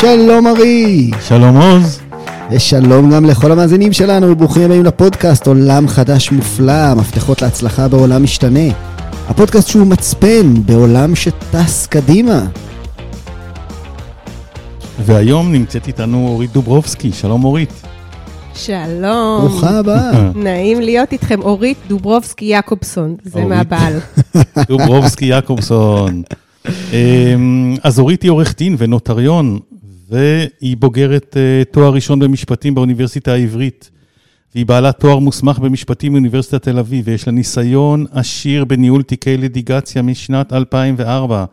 שלום ארי. שלום עוז. ושלום גם לכל המאזינים שלנו, וברוכים הבאים לפודקאסט עולם חדש מופלא, מפתחות להצלחה בעולם משתנה. הפודקאסט שהוא מצפן בעולם שטס קדימה. והיום נמצאת איתנו אורית דוברובסקי, שלום אורית. שלום. ברוכה הבאה. נעים להיות איתכם, אורית דוברובסקי יעקובסון, זה. מהבעל. דוברובסקי יעקובסון. אמ, אז אורית היא עורך דין ונוטריון, והיא בוגרת אה, תואר ראשון במשפטים באוניברסיטה העברית. והיא בעלת תואר מוסמך במשפטים מאוניברסיטת תל אביב, ויש לה ניסיון עשיר בניהול תיקי ליטיגציה משנת 2004.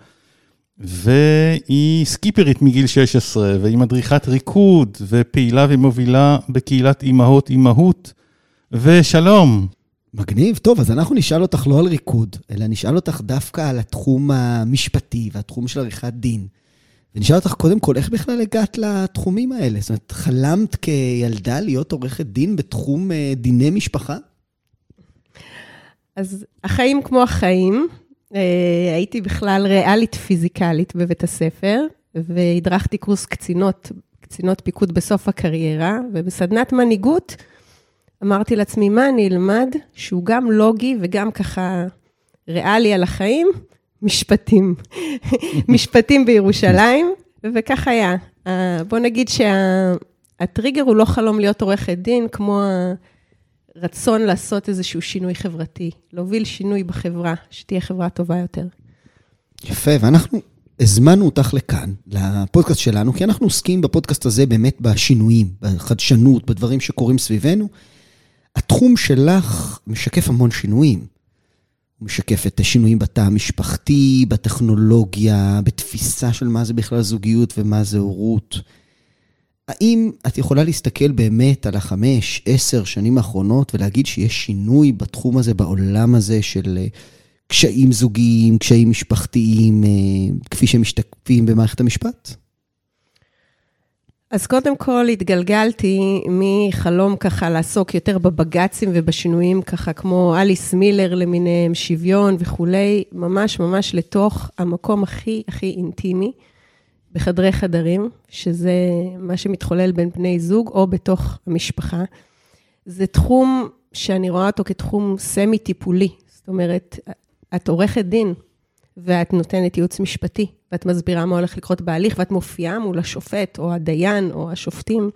והיא סקיפרית מגיל 16, והיא מדריכת ריקוד, ופעילה ומובילה בקהילת אימהות אימהות. ושלום. מגניב. טוב, אז אנחנו נשאל אותך לא על ריקוד, אלא נשאל אותך דווקא על התחום המשפטי והתחום של עריכת דין. ונשאל אותך קודם כל, איך בכלל הגעת לתחומים האלה? זאת אומרת, חלמת כילדה להיות עורכת דין בתחום אה, דיני משפחה? אז החיים כמו החיים, אה, הייתי בכלל ריאלית פיזיקלית בבית הספר, והדרכתי קורס קצינות, קצינות פיקוד בסוף הקריירה, ובסדנת מנהיגות אמרתי לעצמי, מה אני אלמד שהוא גם לוגי וגם ככה ריאלי על החיים? משפטים. משפטים בירושלים, וכך היה. אה, בוא נגיד שהטריגר הוא לא חלום להיות עורכת דין, כמו הרצון לעשות איזשהו שינוי חברתי, להוביל שינוי בחברה, שתהיה חברה טובה יותר. יפה, ואנחנו הזמנו אותך לכאן, לפודקאסט שלנו, כי אנחנו עוסקים בפודקאסט הזה באמת בשינויים, בחדשנות, בדברים שקורים סביבנו. התחום שלך משקף המון שינויים. הוא משקף את השינויים בתא המשפחתי, בטכנולוגיה, בתפיסה של מה זה בכלל זוגיות ומה זה הורות. האם את יכולה להסתכל באמת על החמש, עשר שנים האחרונות ולהגיד שיש שינוי בתחום הזה, בעולם הזה של אה, קשיים זוגיים, קשיים משפחתיים, אה, כפי שהם משתקפים במערכת המשפט? אז קודם כל התגלגלתי מחלום ככה לעסוק יותר בבג"צים ובשינויים ככה כמו אליס מילר למיניהם, שוויון וכולי, ממש ממש לתוך המקום הכי הכי אינטימי, בחדרי חדרים, שזה מה שמתחולל בין בני זוג או בתוך המשפחה. זה תחום שאני רואה אותו כתחום סמי-טיפולי, זאת אומרת, את עורכת דין, ואת נותנת ייעוץ משפטי, ואת מסבירה מה הולך לקרות בהליך, ואת מופיעה מול השופט, או הדיין, או השופטים.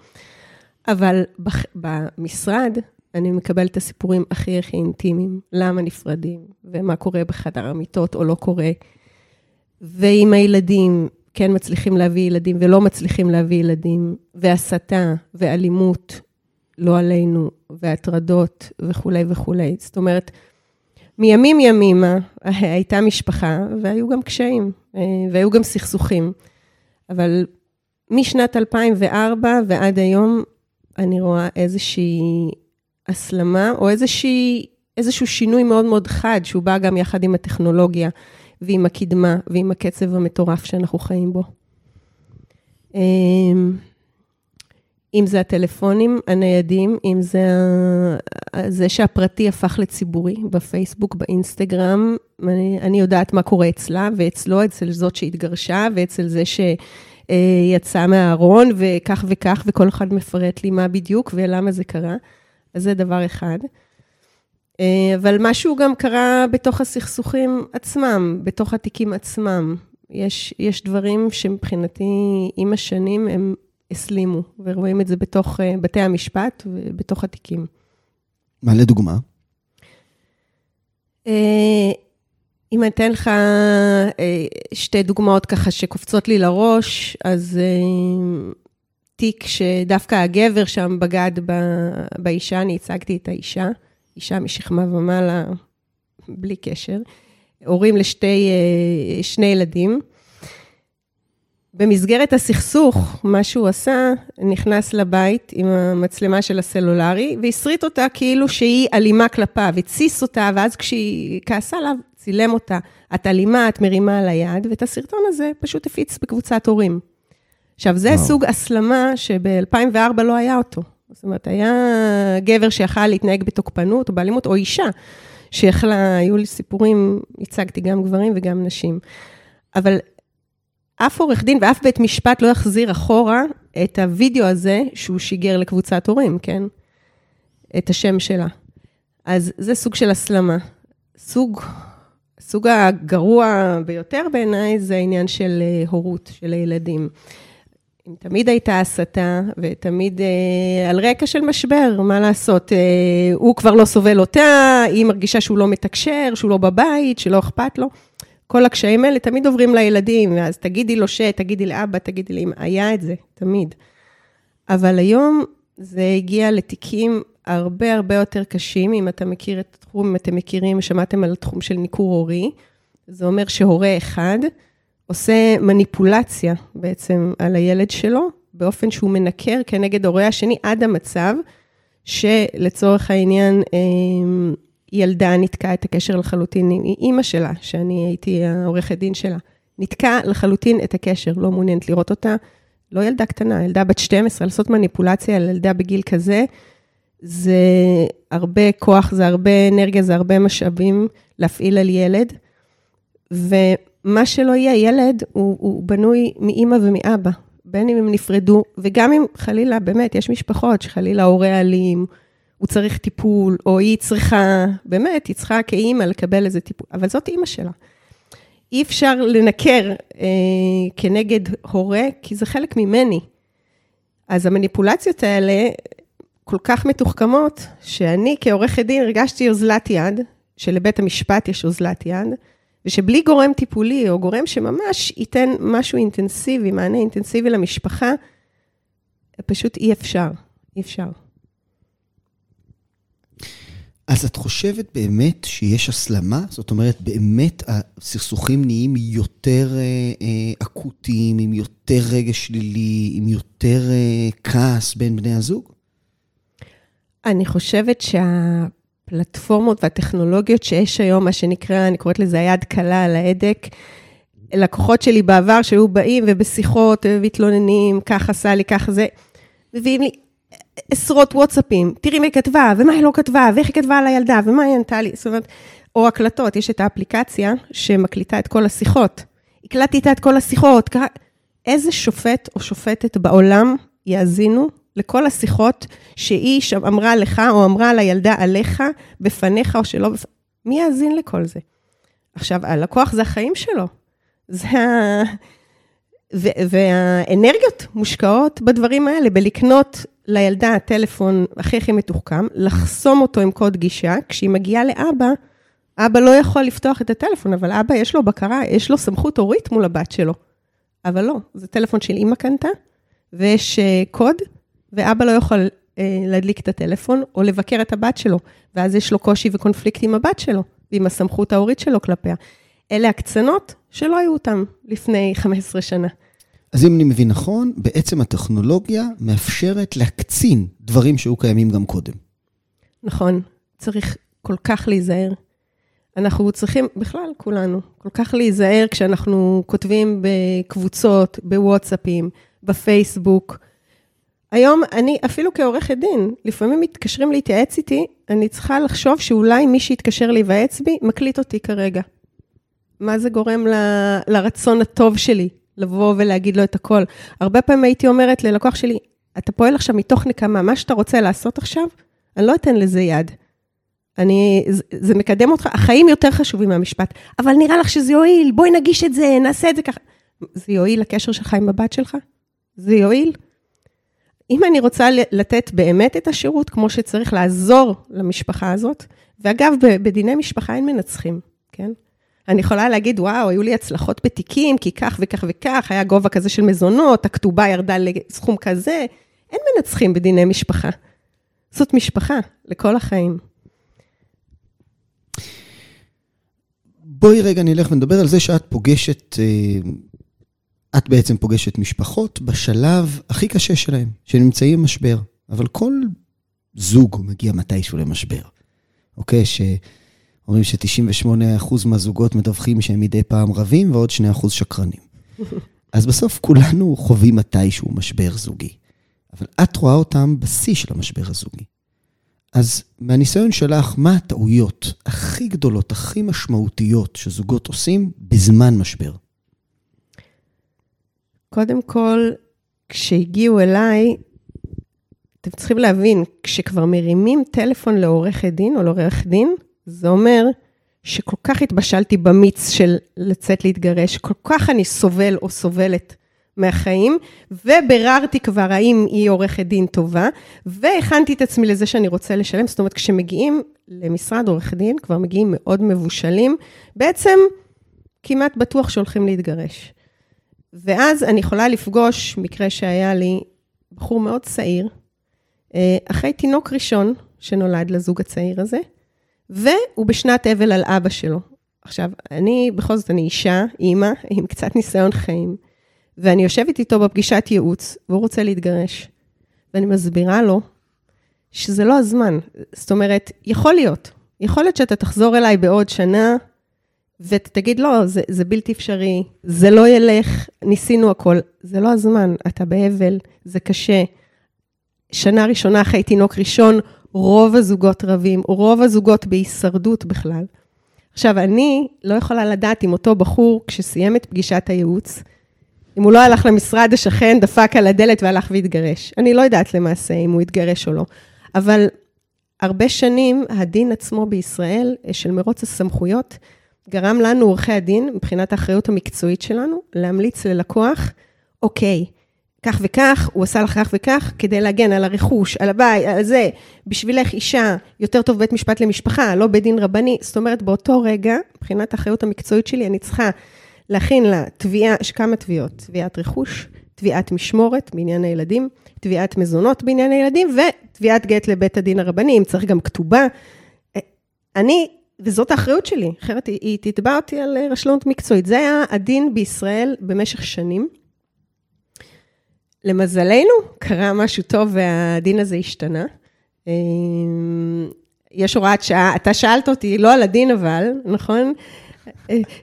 אבל בח... במשרד, אני מקבלת את הסיפורים הכי הכי אינטימיים, למה נפרדים, ומה קורה בחדר המיטות או לא קורה. ועם הילדים, כן מצליחים להביא ילדים ולא מצליחים להביא ילדים, והסתה, ואלימות, לא עלינו, והטרדות וכולי וכולי. זאת אומרת, מימים ימימה הייתה משפחה, והיו גם קשיים, אה, והיו גם סכסוכים. אבל משנת 2004 ועד היום, אני רואה איזושהי הסלמה, או איזושהי, איזשהו שינוי מאוד מאוד חד, שהוא בא גם יחד עם הטכנולוגיה, ועם הקדמה, ועם הקצב המטורף שאנחנו חיים בו. אם זה הטלפונים הניידים, אם זה זה שהפרטי הפך לציבורי בפייסבוק, באינסטגרם, אני, אני יודעת מה קורה אצלה ואצלו, אצל זאת שהתגרשה ואצל זה שיצא מהארון וכך וכך, וכל אחד מפרט לי מה בדיוק ולמה זה קרה. אז זה דבר אחד. אבל משהו גם קרה בתוך הסכסוכים עצמם, בתוך התיקים עצמם. יש, יש דברים שמבחינתי, עם השנים, הם הסלימו, ורואים את זה בתוך uh, בתי המשפט ובתוך התיקים. מה לדוגמה? Uh, אם אני אתן לך uh, שתי דוגמאות ככה שקופצות לי לראש, אז תיק שדווקא הגבר שם בגד באישה, אני הצגתי את האישה, אישה משכמה ומעלה, בלי קשר, הורים לשתי uh, שני ילדים. במסגרת הסכסוך, מה שהוא עשה, נכנס לבית עם המצלמה של הסלולרי, והסריט אותה כאילו שהיא אלימה כלפיו, התסיס אותה, ואז כשהיא כעסה עליו, צילם אותה. את אלימה, את מרימה על היד, ואת הסרטון הזה פשוט הפיץ בקבוצת הורים. עכשיו, זה וואו. סוג הסלמה שב-2004 לא היה אותו. זאת אומרת, היה גבר שיכל להתנהג בתוקפנות או באלימות, או אישה שיכלה, היו לי סיפורים, הצגתי גם גברים וגם נשים. אבל אף עורך דין ואף בית משפט לא יחזיר אחורה את הוידאו הזה שהוא שיגר לקבוצת הורים, כן? את השם שלה. אז זה סוג של הסלמה. סוג, סוג הגרוע ביותר בעיניי זה העניין של אה, הורות, של הילדים. אם תמיד הייתה הסתה, ותמיד אה, על רקע של משבר, מה לעשות? אה, הוא כבר לא סובל אותה, היא מרגישה שהוא לא מתקשר, שהוא לא בבית, שלא אכפת לו. כל הקשיים האלה תמיד עוברים לילדים, ואז תגידי לו ש, תגידי לאבא, תגידי לאמא, היה את זה, תמיד. אבל היום זה הגיע לתיקים הרבה הרבה יותר קשים, אם אתה מכיר את התחום, אם אתם מכירים, שמעתם על התחום של ניכור הורי, זה אומר שהורה אחד עושה מניפולציה בעצם על הילד שלו, באופן שהוא מנקר כנגד הורה השני עד המצב שלצורך העניין, אמ, ילדה ניתקה את הקשר לחלוטין עם אימא שלה, שאני הייתי העורכת דין שלה. ניתקה לחלוטין את הקשר, לא מעוניינת לראות אותה. לא ילדה קטנה, ילדה בת 12, לעשות מניפולציה על ילדה בגיל כזה, זה הרבה כוח, זה הרבה אנרגיה, זה הרבה משאבים להפעיל על ילד. ומה שלא יהיה, ילד הוא, הוא בנוי מאימא ומאבא, בין אם הם נפרדו, וגם אם חלילה, באמת, יש משפחות שחלילה הורה אלים, הוא צריך טיפול, או היא צריכה, באמת, היא צריכה כאימא לקבל איזה טיפול, אבל זאת אימא שלה. אי אפשר לנקר אה, כנגד הורה, כי זה חלק ממני. אז המניפולציות האלה כל כך מתוחכמות, שאני כעורכת דין הרגשתי אוזלת יד, שלבית המשפט יש אוזלת יד, ושבלי גורם טיפולי, או גורם שממש ייתן משהו אינטנסיבי, מענה אינטנסיבי למשפחה, פשוט אי אפשר, אי אפשר. אז את חושבת באמת שיש הסלמה? זאת אומרת, באמת הסכסוכים נהיים יותר אה, אה, אקוטיים, עם יותר רגש שלילי, עם יותר אה, כעס בין בני הזוג? אני חושבת שהפלטפורמות והטכנולוגיות שיש היום, מה שנקרא, אני קוראת לזה היד קלה על ההדק, לקוחות שלי בעבר שהיו באים ובשיחות ומתלוננים, ככה עשה לי, ככה זה, מביאים לי עשרות וואטסאפים, תראי מה היא כתבה, ומה היא לא כתבה, ואיך היא כתבה על הילדה, ומה היא ענתה לי, זאת אומרת, או הקלטות, יש את האפליקציה שמקליטה את כל השיחות. הקלטתי איתה את כל השיחות, איזה שופט או שופטת בעולם יאזינו לכל השיחות שהיא שם אמרה לך, או אמרה לילדה עליך, בפניך או שלא בפניך, מי יאזין לכל זה? עכשיו, הלקוח זה החיים שלו. זה ה... והאנרגיות מושקעות בדברים האלה, בלקנות לילדה טלפון הכי הכי מתוחכם, לחסום אותו עם קוד גישה, כשהיא מגיעה לאבא, אבא לא יכול לפתוח את הטלפון, אבל אבא יש לו בקרה, יש לו סמכות הורית מול הבת שלו. אבל לא, זה טלפון של אימא קנתה, ויש uh, קוד, ואבא לא יכול uh, להדליק את הטלפון, או לבקר את הבת שלו, ואז יש לו קושי וקונפליקט עם הבת שלו, ועם הסמכות ההורית שלו כלפיה. אלה הקצנות שלא היו אותן לפני 15 שנה. אז אם אני מבין נכון, בעצם הטכנולוגיה מאפשרת להקצין דברים שהיו קיימים גם קודם. נכון, צריך כל כך להיזהר. אנחנו צריכים, בכלל, כולנו, כל כך להיזהר כשאנחנו כותבים בקבוצות, בוואטסאפים, בפייסבוק. היום אני, אפילו כעורכת דין, לפעמים מתקשרים להתייעץ איתי, אני צריכה לחשוב שאולי מי שיתקשר להיוועץ בי, מקליט אותי כרגע. מה זה גורם ל, לרצון הטוב שלי לבוא ולהגיד לו את הכל. הרבה פעמים הייתי אומרת ללקוח שלי, אתה פועל עכשיו מתוך נקמה, מה שאתה רוצה לעשות עכשיו, אני לא אתן לזה יד. אני, זה, זה מקדם אותך, החיים יותר חשובים מהמשפט, אבל נראה לך שזה יועיל, בואי נגיש את זה, נעשה את זה ככה. זה יועיל לקשר שלך עם הבת שלך? זה יועיל? אם אני רוצה לתת באמת את השירות כמו שצריך לעזור למשפחה הזאת, ואגב, בדיני משפחה אין מנצחים, כן? אני יכולה להגיד, וואו, היו לי הצלחות בתיקים, כי כך וכך וכך, היה גובה כזה של מזונות, הכתובה ירדה לסכום כזה. אין מנצחים בדיני משפחה. זאת משפחה לכל החיים. בואי רגע נלך ונדבר על זה שאת פוגשת, אה, את בעצם פוגשת משפחות בשלב הכי קשה שלהם, שנמצאים במשבר. אבל כל זוג מגיע מתישהו למשבר, אוקיי? ש... אומרים ש-98% מהזוגות מדווחים שהם מדי פעם רבים, ועוד 2% שקרנים. אז בסוף כולנו חווים מתישהו משבר זוגי. אבל את רואה אותם בשיא של המשבר הזוגי. אז מהניסיון שלך, מה הטעויות הכי גדולות, הכי משמעותיות שזוגות עושים בזמן משבר? קודם כל, כשהגיעו אליי, אתם צריכים להבין, כשכבר מרימים טלפון לעורכת דין או לעורך דין, זה אומר שכל כך התבשלתי במיץ של לצאת להתגרש, כל כך אני סובל או סובלת מהחיים, וביררתי כבר האם היא עורכת דין טובה, והכנתי את עצמי לזה שאני רוצה לשלם. זאת אומרת, כשמגיעים למשרד עורך דין, כבר מגיעים מאוד מבושלים, בעצם כמעט בטוח שהולכים להתגרש. ואז אני יכולה לפגוש מקרה שהיה לי, בחור מאוד צעיר, אה, אחרי תינוק ראשון שנולד לזוג הצעיר הזה, והוא בשנת אבל על אבא שלו. עכשיו, אני, בכל זאת, אני אישה, אימא, עם קצת ניסיון חיים, ואני יושבת איתו בפגישת ייעוץ, והוא רוצה להתגרש. ואני מסבירה לו שזה לא הזמן. זאת אומרת, יכול להיות, יכול להיות שאתה תחזור אליי בעוד שנה, ותגיד, לא, זה, זה בלתי אפשרי, זה לא ילך, ניסינו הכל. זה לא הזמן, אתה באבל, זה קשה. שנה ראשונה אחרי תינוק ראשון, רוב הזוגות רבים, רוב הזוגות בהישרדות בכלל. עכשיו, אני לא יכולה לדעת אם אותו בחור, כשסיים את פגישת הייעוץ, אם הוא לא הלך למשרד השכן, דפק על הדלת והלך והתגרש. אני לא יודעת למעשה אם הוא התגרש או לא. אבל הרבה שנים, הדין עצמו בישראל, של מרוץ הסמכויות, גרם לנו, עורכי הדין, מבחינת האחריות המקצועית שלנו, להמליץ ללקוח, אוקיי, כך וכך, הוא עשה לך כך וכך, כדי להגן על הרכוש, על הבית, על זה, בשבילך אישה, יותר טוב בית משפט למשפחה, לא בית דין רבני. זאת אומרת, באותו רגע, מבחינת האחריות המקצועית שלי, אני צריכה להכין לה תביעה, יש כמה תביעות, תביעת רכוש, תביעת משמורת בעניין הילדים, תביעת מזונות בעניין הילדים, ותביעת גט לבית הדין הרבני, אם צריך גם כתובה. אני, וזאת האחריות שלי, אחרת היא, היא תתבע אותי על רשלנות מקצועית. זה היה הדין בישראל במשך שנים. למזלנו, קרה משהו טוב והדין הזה השתנה. אמ, יש הוראת שעה, אתה שאלת אותי, לא על הדין אבל, נכון?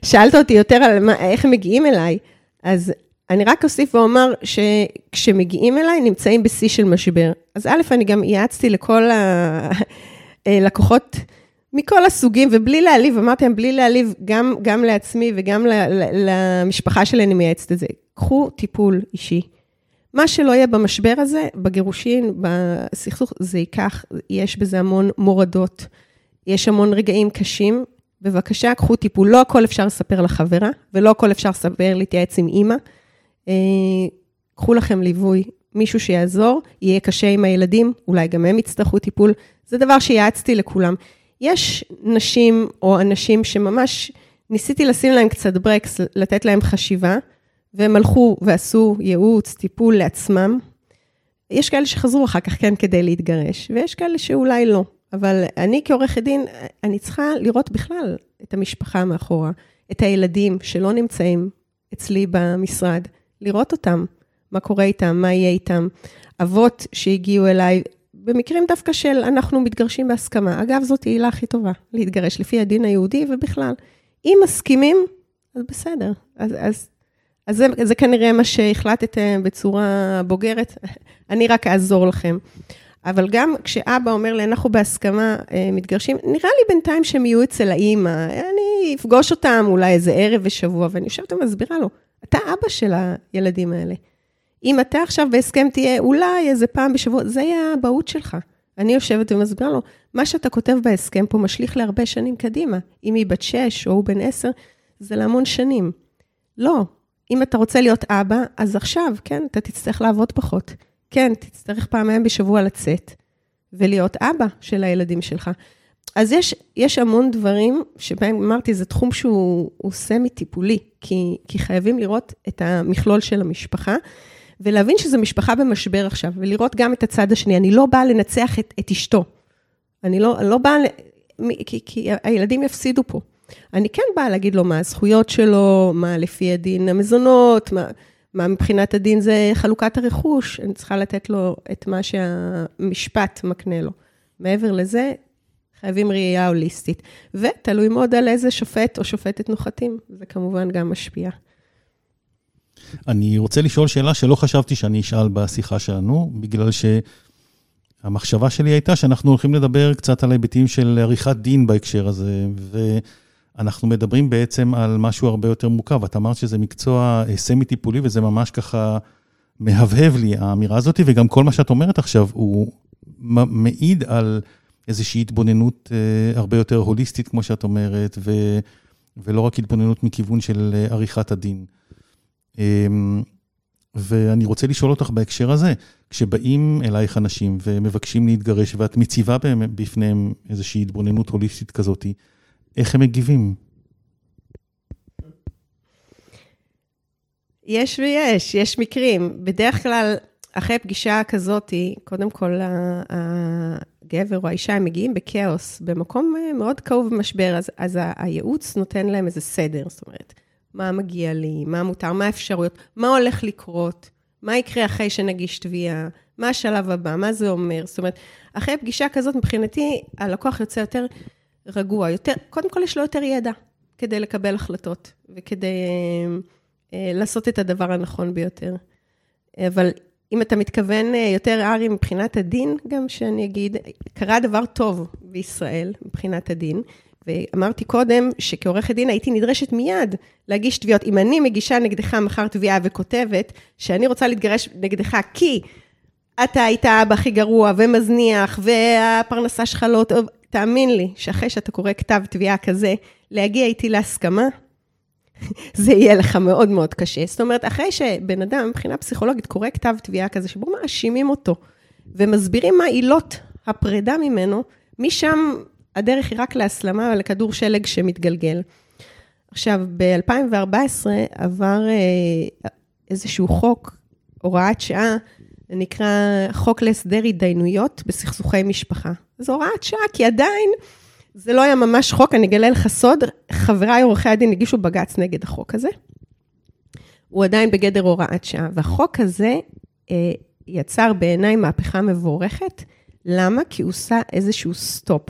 שאלת אותי יותר על מה, איך מגיעים אליי. אז אני רק אוסיף ואומר שכשמגיעים אליי, נמצאים בשיא של משבר. אז א', אני גם ייעצתי לכל הלקוחות מכל הסוגים, ובלי להעליב, אמרתי להם, בלי להעליב, גם, גם לעצמי וגם למשפחה שלי אני מייעצת את זה. קחו טיפול אישי. מה שלא יהיה במשבר הזה, בגירושין, בסכסוך, זה ייקח, יש בזה המון מורדות, יש המון רגעים קשים. בבקשה, קחו טיפול. לא הכל אפשר לספר לחברה, ולא הכל אפשר לספר, להתייעץ עם אימא. אה, קחו לכם ליווי, מישהו שיעזור, יהיה קשה עם הילדים, אולי גם הם יצטרכו טיפול. זה דבר שיעצתי לכולם. יש נשים או אנשים שממש ניסיתי לשים להם קצת ברקס, לתת להם חשיבה. והם הלכו ועשו ייעוץ, טיפול לעצמם. יש כאלה שחזרו אחר כך כן כדי להתגרש, ויש כאלה שאולי לא. אבל אני כעורכת דין, אני צריכה לראות בכלל את המשפחה מאחורה, את הילדים שלא נמצאים אצלי במשרד, לראות אותם, מה קורה איתם, מה יהיה איתם. אבות שהגיעו אליי, במקרים דווקא של אנחנו מתגרשים בהסכמה. אגב, זאת העילה הכי טובה, להתגרש לפי הדין היהודי ובכלל. אם מסכימים, אז בסדר. אז, אז אז זה, זה כנראה מה שהחלטתם בצורה בוגרת, אני רק אעזור לכם. אבל גם כשאבא אומר לי, אנחנו בהסכמה אה, מתגרשים, נראה לי בינתיים שהם יהיו אצל האימא, אני אפגוש אותם אולי איזה ערב ושבוע, ואני יושבת ומסבירה לו, אתה אבא של הילדים האלה. אם אתה עכשיו בהסכם תהיה אולי איזה פעם בשבוע, זה יהיה האבהות שלך. אני יושבת ומסבירה לו, מה שאתה כותב בהסכם פה משליך להרבה שנים קדימה. אם היא בת שש או הוא בן עשר, זה להמון שנים. לא, אם אתה רוצה להיות אבא, אז עכשיו, כן, אתה תצטרך לעבוד פחות. כן, תצטרך פעמיים בשבוע לצאת ולהיות אבא של הילדים שלך. אז יש, יש המון דברים שבהם אמרתי, זה תחום שהוא סמי-טיפולי, כי, כי חייבים לראות את המכלול של המשפחה, ולהבין שזו משפחה במשבר עכשיו, ולראות גם את הצד השני. אני לא באה לנצח את, את אשתו. אני לא, לא באה, כי, כי הילדים יפסידו פה. אני כן באה להגיד לו מה הזכויות שלו, מה לפי הדין המזונות, מה, מה מבחינת הדין זה חלוקת הרכוש, אני צריכה לתת לו את מה שהמשפט מקנה לו. מעבר לזה, חייבים ראייה הוליסטית. ותלוי מאוד על איזה שופט או שופטת נוחתים, זה כמובן גם משפיע. אני רוצה לשאול שאלה שלא חשבתי שאני אשאל בשיחה שלנו, בגלל שהמחשבה שלי הייתה שאנחנו הולכים לדבר קצת על היבטים של עריכת דין בהקשר הזה, ו... אנחנו מדברים בעצם על משהו הרבה יותר מורכב. את אמרת שזה מקצוע אה, סמי-טיפולי, וזה ממש ככה מהבהב לי, האמירה הזאת, וגם כל מה שאת אומרת עכשיו, הוא מעיד על איזושהי התבוננות אה, הרבה יותר הוליסטית, כמו שאת אומרת, ו, ולא רק התבוננות מכיוון של אה, עריכת הדין. אמ, ואני רוצה לשאול אותך בהקשר הזה, כשבאים אלייך אנשים ומבקשים להתגרש, ואת מציבה בפניהם איזושהי התבוננות הוליסטית כזאת, איך הם מגיבים? יש ויש, יש מקרים. בדרך כלל, אחרי פגישה כזאת, קודם כל הגבר או האישה, הם מגיעים בכאוס, במקום אה, מאוד כאוב ומשבר, אז, אז הייעוץ נותן להם איזה סדר, זאת אומרת, מה מגיע לי, מה מותר, מה האפשרויות, מה הולך לקרות, מה יקרה אחרי שנגיש תביעה, מה השלב הבא, מה זה אומר. זאת אומרת, אחרי פגישה כזאת, מבחינתי, הלקוח יוצא יותר רגוע, יותר, קודם כל יש לו יותר ידע כדי לקבל החלטות וכדי אה, אה, לעשות את הדבר הנכון ביותר. אבל אם אתה מתכוון אה, יותר, ארי, מבחינת הדין, גם שאני אגיד, קרה דבר טוב בישראל מבחינת הדין. ואמרתי קודם שכעורכת דין הייתי נדרשת מיד להגיש תביעות. אם אני מגישה נגדך מחר תביעה וכותבת שאני רוצה להתגרש נגדך כי אתה היית האבא הכי גרוע ומזניח והפרנסה שלך לא טוב, תאמין לי שאחרי שאתה קורא כתב תביעה כזה, להגיע איתי להסכמה, זה יהיה לך מאוד מאוד קשה. זאת אומרת, אחרי שבן אדם, מבחינה פסיכולוגית, קורא כתב תביעה כזה, שבו מאשימים אותו ומסבירים מה עילות הפרידה ממנו, משם הדרך היא רק להסלמה ולכדור שלג שמתגלגל. עכשיו, ב-2014 עבר אה, איזשהו חוק, הוראת שעה, נקרא חוק להסדר התדיינויות בסכסוכי משפחה. זו הוראת שעה, כי עדיין זה לא היה ממש חוק, אני אגלה לך סוד, חבריי עורכי הדין הגישו בג"ץ נגד החוק הזה. הוא עדיין בגדר הוראת שעה, והחוק הזה אה, יצר בעיניי מהפכה מבורכת. למה? כי הוא עושה איזשהו סטופ.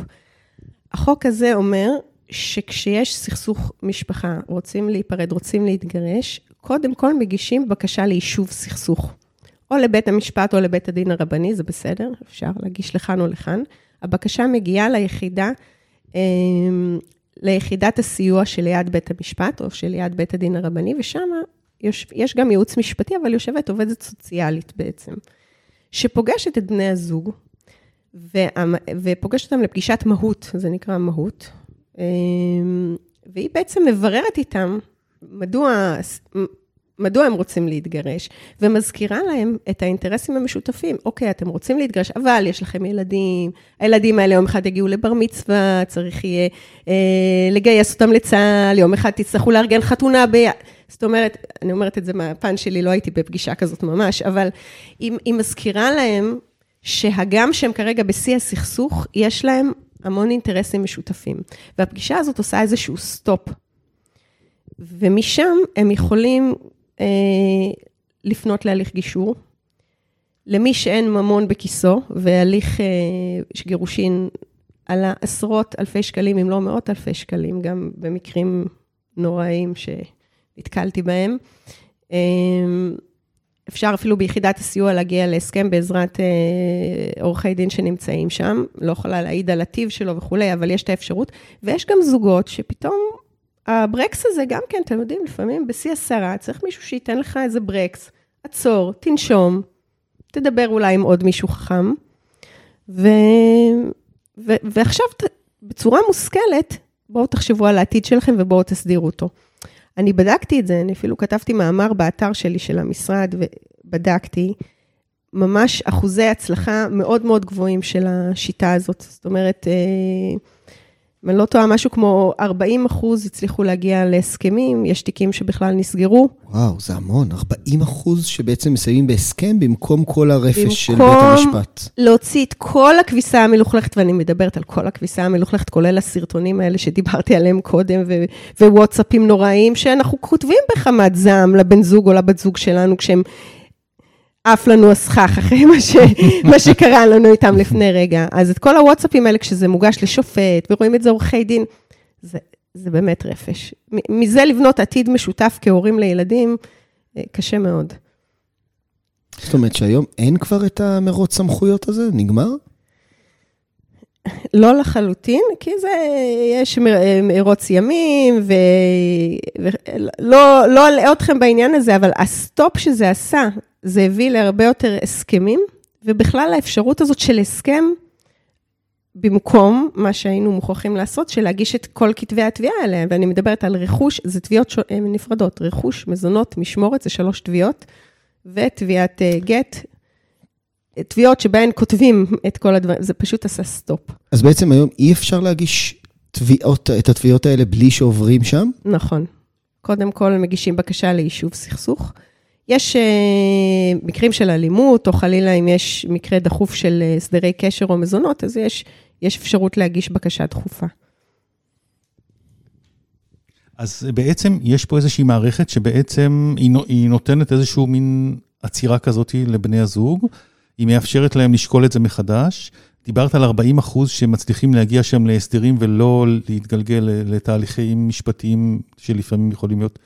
החוק הזה אומר שכשיש סכסוך משפחה, רוצים להיפרד, רוצים להתגרש, קודם כל מגישים בקשה ליישוב סכסוך. או לבית המשפט או לבית הדין הרבני, זה בסדר, אפשר להגיש לכאן או לכאן. הבקשה מגיעה ליחידה, אמ, ליחידת הסיוע שליד בית המשפט, או שליד בית הדין הרבני, ושם יש, גם ייעוץ משפטי, אבל יושבת עובדת סוציאלית בעצם, שפוגשת את בני הזוג, ופוגשת אותם לפגישת מהות, זה נקרא מהות, אמ, והיא בעצם מבררת איתם מדוע, מדוע הם רוצים להתגרש, ומזכירה להם את האינטרסים המשותפים. אוקיי, אתם רוצים להתגרש, אבל יש לכם ילדים, הילדים האלה יום אחד יגיעו לבר מצווה, צריך יהיה אה, לגייס אותם לצה"ל, יום אחד תצטרכו לארגן חתונה ביד. זאת אומרת, אני אומרת את זה מהפן שלי, לא הייתי בפגישה כזאת ממש, אבל היא, היא מזכירה להם שהגם שהם כרגע בשיא הסכסוך, יש להם המון אינטרסים משותפים. והפגישה הזאת עושה איזשהו סטופ. ומשם הם יכולים לפנות להליך גישור. למי שאין ממון בכיסו, והליך אה, גירושין עלה עשרות אלפי שקלים, אם לא מאות אלפי שקלים, גם במקרים נוראיים שנתקלתי בהם. אה, אפשר אפילו ביחידת הסיוע להגיע להסכם בעזרת אה, עורכי דין שנמצאים שם, לא יכולה להעיד על הטיב שלו וכולי, אבל יש את האפשרות. ויש גם זוגות שפתאום הברקס הזה גם כן, אתם יודעים, לפעמים בשיא הסערה צריך מישהו שייתן לך איזה ברקס, עצור, תנשום, תדבר אולי עם עוד מישהו חכם, ו... ו... ועכשיו. בצורה מושכלת, בואו תחשבו על העתיד שלכם ובואו תסדירו אותו. אני בדקתי את זה, אני אפילו כתבתי מאמר באתר שלי, של המשרד, ובדקתי. ממש אחוזי הצלחה מאוד מאוד גבוהים של השיטה הזאת. זאת אומרת, אה, אם אני לא טועה, משהו כמו 40 אחוז הצליחו להגיע להסכמים, יש תיקים שבכלל נסגרו. וואו, זה המון, 40 אחוז שבעצם מסיימים בהסכם במקום כל הרפש במקום של בית המשפט. במקום להוציא את כל הכביסה המלוכלכת, ואני מדברת על כל הכביסה המלוכלכת, כולל הסרטונים האלה שדיברתי עליהם קודם, ווואטסאפים נוראיים, שאנחנו כותבים בחמת זעם לבן זוג או לבת זוג שלנו, כשהם עף לנו הסכך אחרי מה, ש, מה שקרה לנו איתם לפני רגע. אז את כל הוואטסאפים האלה, כשזה מוגש לשופט, ורואים את זה עורכי דין, זה, זה באמת רפש. מזה לבנות עתיד משותף כהורים לילדים, אה, קשה מאוד. זאת אומרת שהיום אין כבר את המרוץ סמכויות הזה? נגמר? לא לחלוטין, כי זה, יש מרוץ ימים, ולא לא אלאה אתכם בעניין הזה, אבל הסטופ שזה עשה, זה הביא להרבה יותר הסכמים, ובכלל האפשרות הזאת של הסכם, במקום מה שהיינו מוכרחים לעשות, של להגיש את כל כתבי התביעה האלה, ואני מדברת על רכוש, זה תביעות ש... נפרדות, רכוש, מזונות, משמורת, זה שלוש תביעות, ותביעת uh, גט, תביעות שבהן כותבים את כל הדברים, זה פשוט עשה סטופ. אז בעצם היום אי אפשר להגיש תביעות, את התביעות האלה בלי שעוברים שם? נכון. קודם כל מגישים בקשה ליישוב סכסוך. יש uh, מקרים של אלימות, או חלילה אם יש מקרה דחוף של הסדרי קשר או מזונות, אז יש, יש אפשרות להגיש בקשה דחופה. אז בעצם יש פה איזושהי מערכת שבעצם היא נותנת איזשהו מין עצירה כזאת לבני הזוג, היא מאפשרת להם לשקול את זה מחדש. דיברת על 40 אחוז שמצליחים להגיע שם להסדרים ולא להתגלגל לתהליכים משפטיים שלפעמים יכולים להיות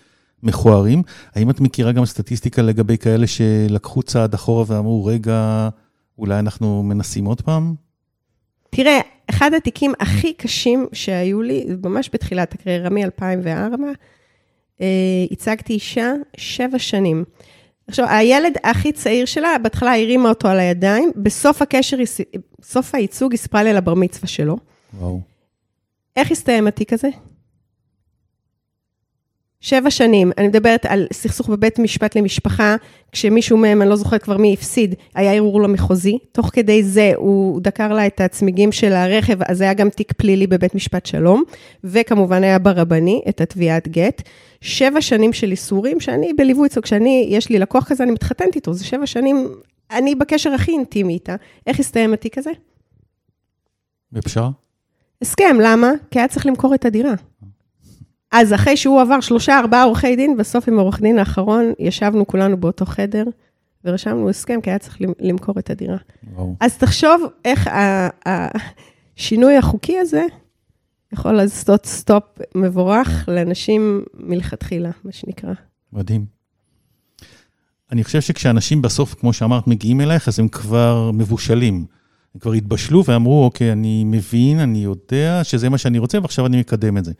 מכוערים. האם את מכירה גם סטטיסטיקה לגבי כאלה שלקחו צעד אחורה ואמרו, רגע, אולי אנחנו מנסים עוד פעם? תראה, אחד התיקים הכי קשים שהיו לי, ממש בתחילת הקריירה, מ-2004, אה, הצגתי אישה שבע שנים. עכשיו, הילד הכי צעיר שלה, בהתחלה הרימה אותו על הידיים, בסוף הקשר, בסוף הייצוג, היא סיפרה לי על הבר מצווה שלו. וואו. איך הסתיים התיק הזה? שבע שנים, אני מדברת על סכסוך בבית משפט למשפחה, כשמישהו מהם, אני לא זוכרת כבר מי הפסיד, היה ערעור למחוזי. תוך כדי זה הוא דקר לה את הצמיגים של הרכב, אז היה גם תיק פלילי בבית משפט שלום, וכמובן היה ברבני, את התביעת גט. שבע שנים של איסורים, שאני בליווי אצלו, כשאני, יש לי לקוח כזה, אני מתחתנת איתו, זה שבע שנים, אני בקשר הכי אינטימי איתה. איך הסתיים התיק הזה? בפשרה? הסכם, למה? כי היה צריך למכור את הדירה. אז אחרי שהוא עבר שלושה, ארבעה עורכי דין, בסוף עם העורך דין האחרון, ישבנו כולנו באותו חדר, ורשמנו הסכם, כי היה צריך למכור את הדירה. וואו. אז תחשוב איך השינוי החוקי הזה יכול לעשות סטופ מבורך לאנשים מלכתחילה, מה שנקרא. מדהים. אני חושב שכשאנשים בסוף, כמו שאמרת, מגיעים אלייך, אז הם כבר מבושלים. הם כבר התבשלו ואמרו, אוקיי, אני מבין, אני יודע שזה מה שאני רוצה, ועכשיו אני מקדם את זה.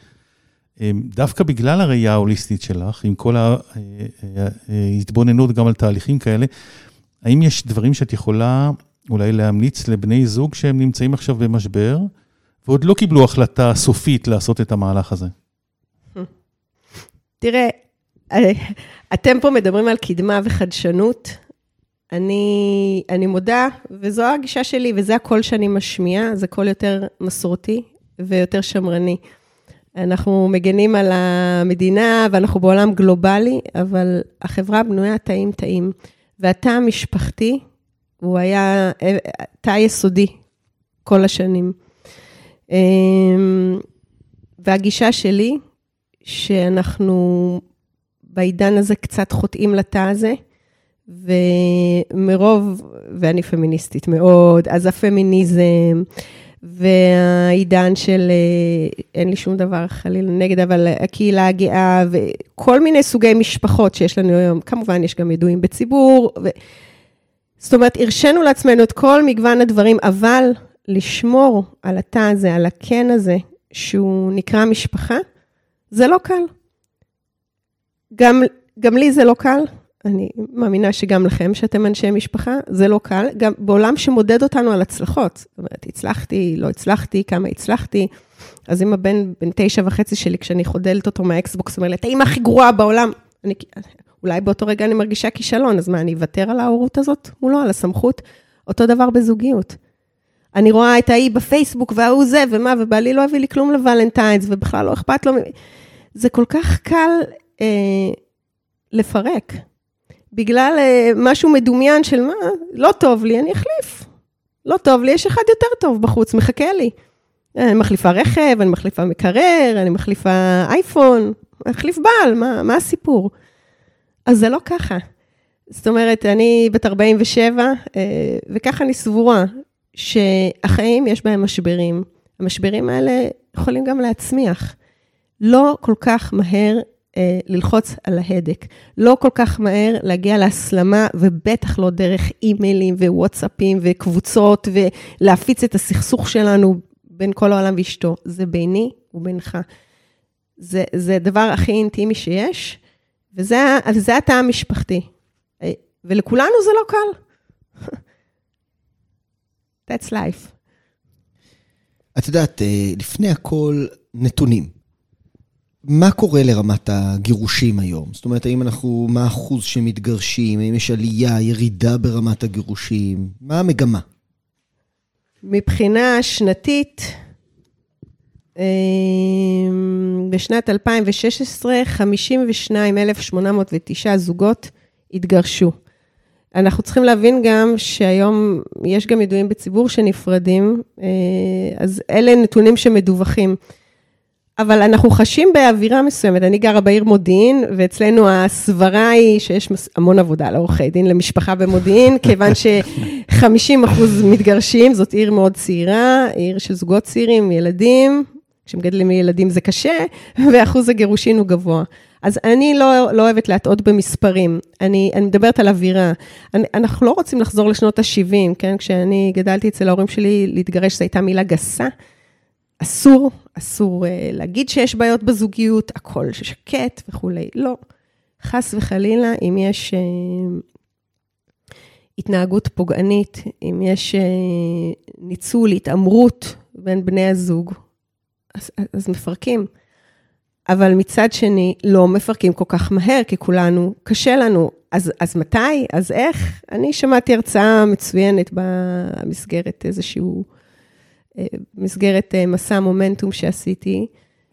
אמ, דווקא בגלל הראייה ההוליסטית שלך, עם כל ההתבוננות גם על תהליכים כאלה, האם יש דברים שאת יכולה אולי להמליץ לבני זוג שהם נמצאים עכשיו במשבר, ועוד לא קיבלו החלטה סופית לעשות את המהלך הזה? תראה, אתם פה מדברים על קדמה וחדשנות. אני, אני מודה, וזו הגישה שלי, וזה הקול שאני משמיעה, זה קול יותר מסורתי ויותר שמרני. אנחנו מגנים על המדינה ואנחנו בעולם גלובלי, אבל החברה בנויה תאים-תאים. והתא המשפחתי, הוא היה תא יסודי כל השנים. אמ, והגישה שלי, שאנחנו בעידן הזה קצת חוטאים לתא הזה, ומרוב, ואני פמיניסטית מאוד, אז הפמיניזם, והעידן של, אה, אין לי שום דבר חלילה נגד, אבל הקהילה הגאה וכל מיני סוגי משפחות שיש לנו היום, כמובן יש גם ידועים בציבור. ו... זאת אומרת, הרשינו לעצמנו את כל מגוון הדברים, אבל לשמור על התא הזה, על הקן הזה, שהוא נקרא משפחה, זה לא קל. גם, גם לי זה לא קל, אני מאמינה שגם לכם, שאתם אנשי משפחה, זה לא קל, גם בעולם שמודד אותנו על הצלחות. זאת אומרת, הצלחתי, לא הצלחתי, כמה הצלחתי. אז אם הבן בן תשע וחצי שלי, כשאני חודלת אותו מהאקסבוקס, אומר לי, את האמא הכי גרועה בעולם. אני, אולי באותו רגע אני מרגישה כישלון, אז מה, אני אוותר על ההורות הזאת? לא, על הסמכות. אותו דבר בזוגיות. אני רואה את האי בפייסבוק, וההוא זה, ומה, ובעלי לא הביא לי כלום לוולנטיינס, ובכלל לא אכפת לו. זה כל כך קל אה, לפרק. בגלל uh, משהו מדומיין של מה, לא טוב לי, אני אחליף. לא טוב לי, יש אחד יותר טוב בחוץ, מחכה לי. אני מחליפה רכב, אני מחליפה מקרר, אני מחליפה אייפון, מחליף בעל, מה, מה הסיפור? אז זה לא ככה. זאת אומרת, אני בת 47, אה, וככה אני סבורה שהחיים יש בהם משברים. המשברים האלה יכולים גם להצמיח. לא כל כך מהר אה, ללחוץ על ההדק. לא כל כך מהר להגיע להסלמה, ובטח לא דרך אימיילים ווואטסאפים וקבוצות, ולהפיץ את הסכסוך שלנו בין כל העולם ואשתו, זה ביני ובינך. זה, זה הדבר הכי אינטימי שיש, וזה התא המשפחתי. ולכולנו זה לא קל. That's life. את יודעת, אה, לפני הכל, נתונים. מה קורה לרמת הגירושים היום? זאת אומרת, האם אנחנו, מה האחוז שמתגרשים? האם יש עלייה, ירידה ברמת הגירושים? מה המגמה? מבחינה שנתית, אה, בשנת 2016, 52,809 זוגות התגרשו. אנחנו צריכים להבין גם שהיום יש גם ידועים בציבור שנפרדים, אה, אז אלה נתונים שמדווחים. אבל אנחנו חשים באווירה מסוימת. אני גרה בעיר מודיעין, ואצלנו הסברה היא שיש המון עבודה לעורכי דין למשפחה במודיעין, כיוון ש-50 אחוז מתגרשים, זאת עיר מאוד צעירה, עיר של זוגות צעירים, ילדים, כשמגדלים ילדים זה קשה, ואחוז הגירושין הוא גבוה. אז אני לא, לא אוהבת להטעות במספרים, אני, אני מדברת על אווירה. אני, אנחנו לא רוצים לחזור לשנות ה-70, כן? כשאני גדלתי אצל ההורים שלי, להתגרש זו הייתה מילה גסה. אסור, אסור uh, להגיד שיש בעיות בזוגיות, הכל שקט וכולי. לא. חס וחלילה, אם יש uh, התנהגות פוגענית, אם יש uh, ניצול, התעמרות בין בני הזוג, אז, אז מפרקים. אבל מצד שני, לא מפרקים כל כך מהר, כי כולנו, קשה לנו. אז, אז מתי? אז איך? אני שמעתי הרצאה מצוינת במסגרת איזשהו, אה, במסגרת אה, מסע מומנטום שעשיתי,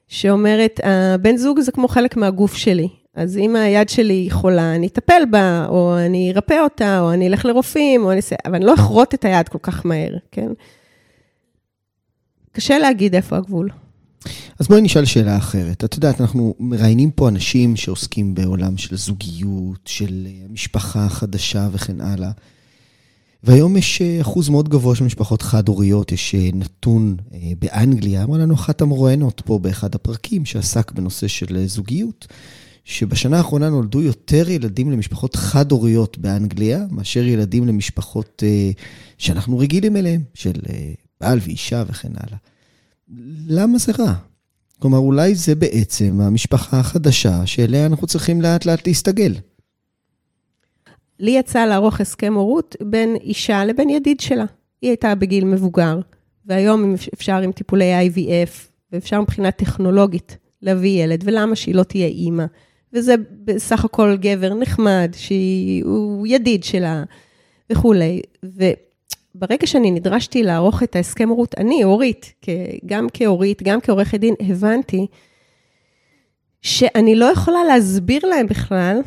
שאומרת, הבן זוג זה כמו חלק מהגוף שלי. אז אם היד שלי חולה, אני אטפל בה, או אני ארפא אותה, או אני אלך לרופאים, או אני אעשה, אבל אני לא אכרות את היד כל כך מהר, כן? קשה להגיד איפה הגבול. אז בואי נשאל שאלה אחרת. את יודעת, אנחנו מראיינים פה אנשים שעוסקים בעולם של זוגיות, של אה, משפחה חדשה וכן הלאה. והיום יש אה, אחוז מאוד גבוה של משפחות חד-הוריות, יש אה, נתון באנגליה, אמרה לנו אחת המרואיינות פה באחד הפרקים שעסק בנושא של זוגיות, שבשנה האחרונה נולדו יותר ילדים למשפחות חד-הוריות באנגליה, מאשר ילדים למשפחות שאנחנו רגילים אליהם, של בעל ואישה וכן הלאה. למה זה רע? כלומר, אולי זה בעצם המשפחה החדשה שאליה אנחנו צריכים לאט לאט להסתגל. לי יצא לערוך הסכם הורות בין אישה לבין ידיד שלה. היא הייתה בגיל מבוגר, והיום אפשר עם טיפולי IVF, ואפשר מבחינה טכנולוגית להביא ילד, ולמה שהיא לא תהיה אימא? וזה בסך הכל גבר נחמד, שהוא ידיד שלה וכולי. ברגע שאני נדרשתי לערוך את ההסכם הורות, אני, אורית, גם כאורית, גם כעורכת דין, הבנתי שאני לא יכולה להסביר להם בכלל,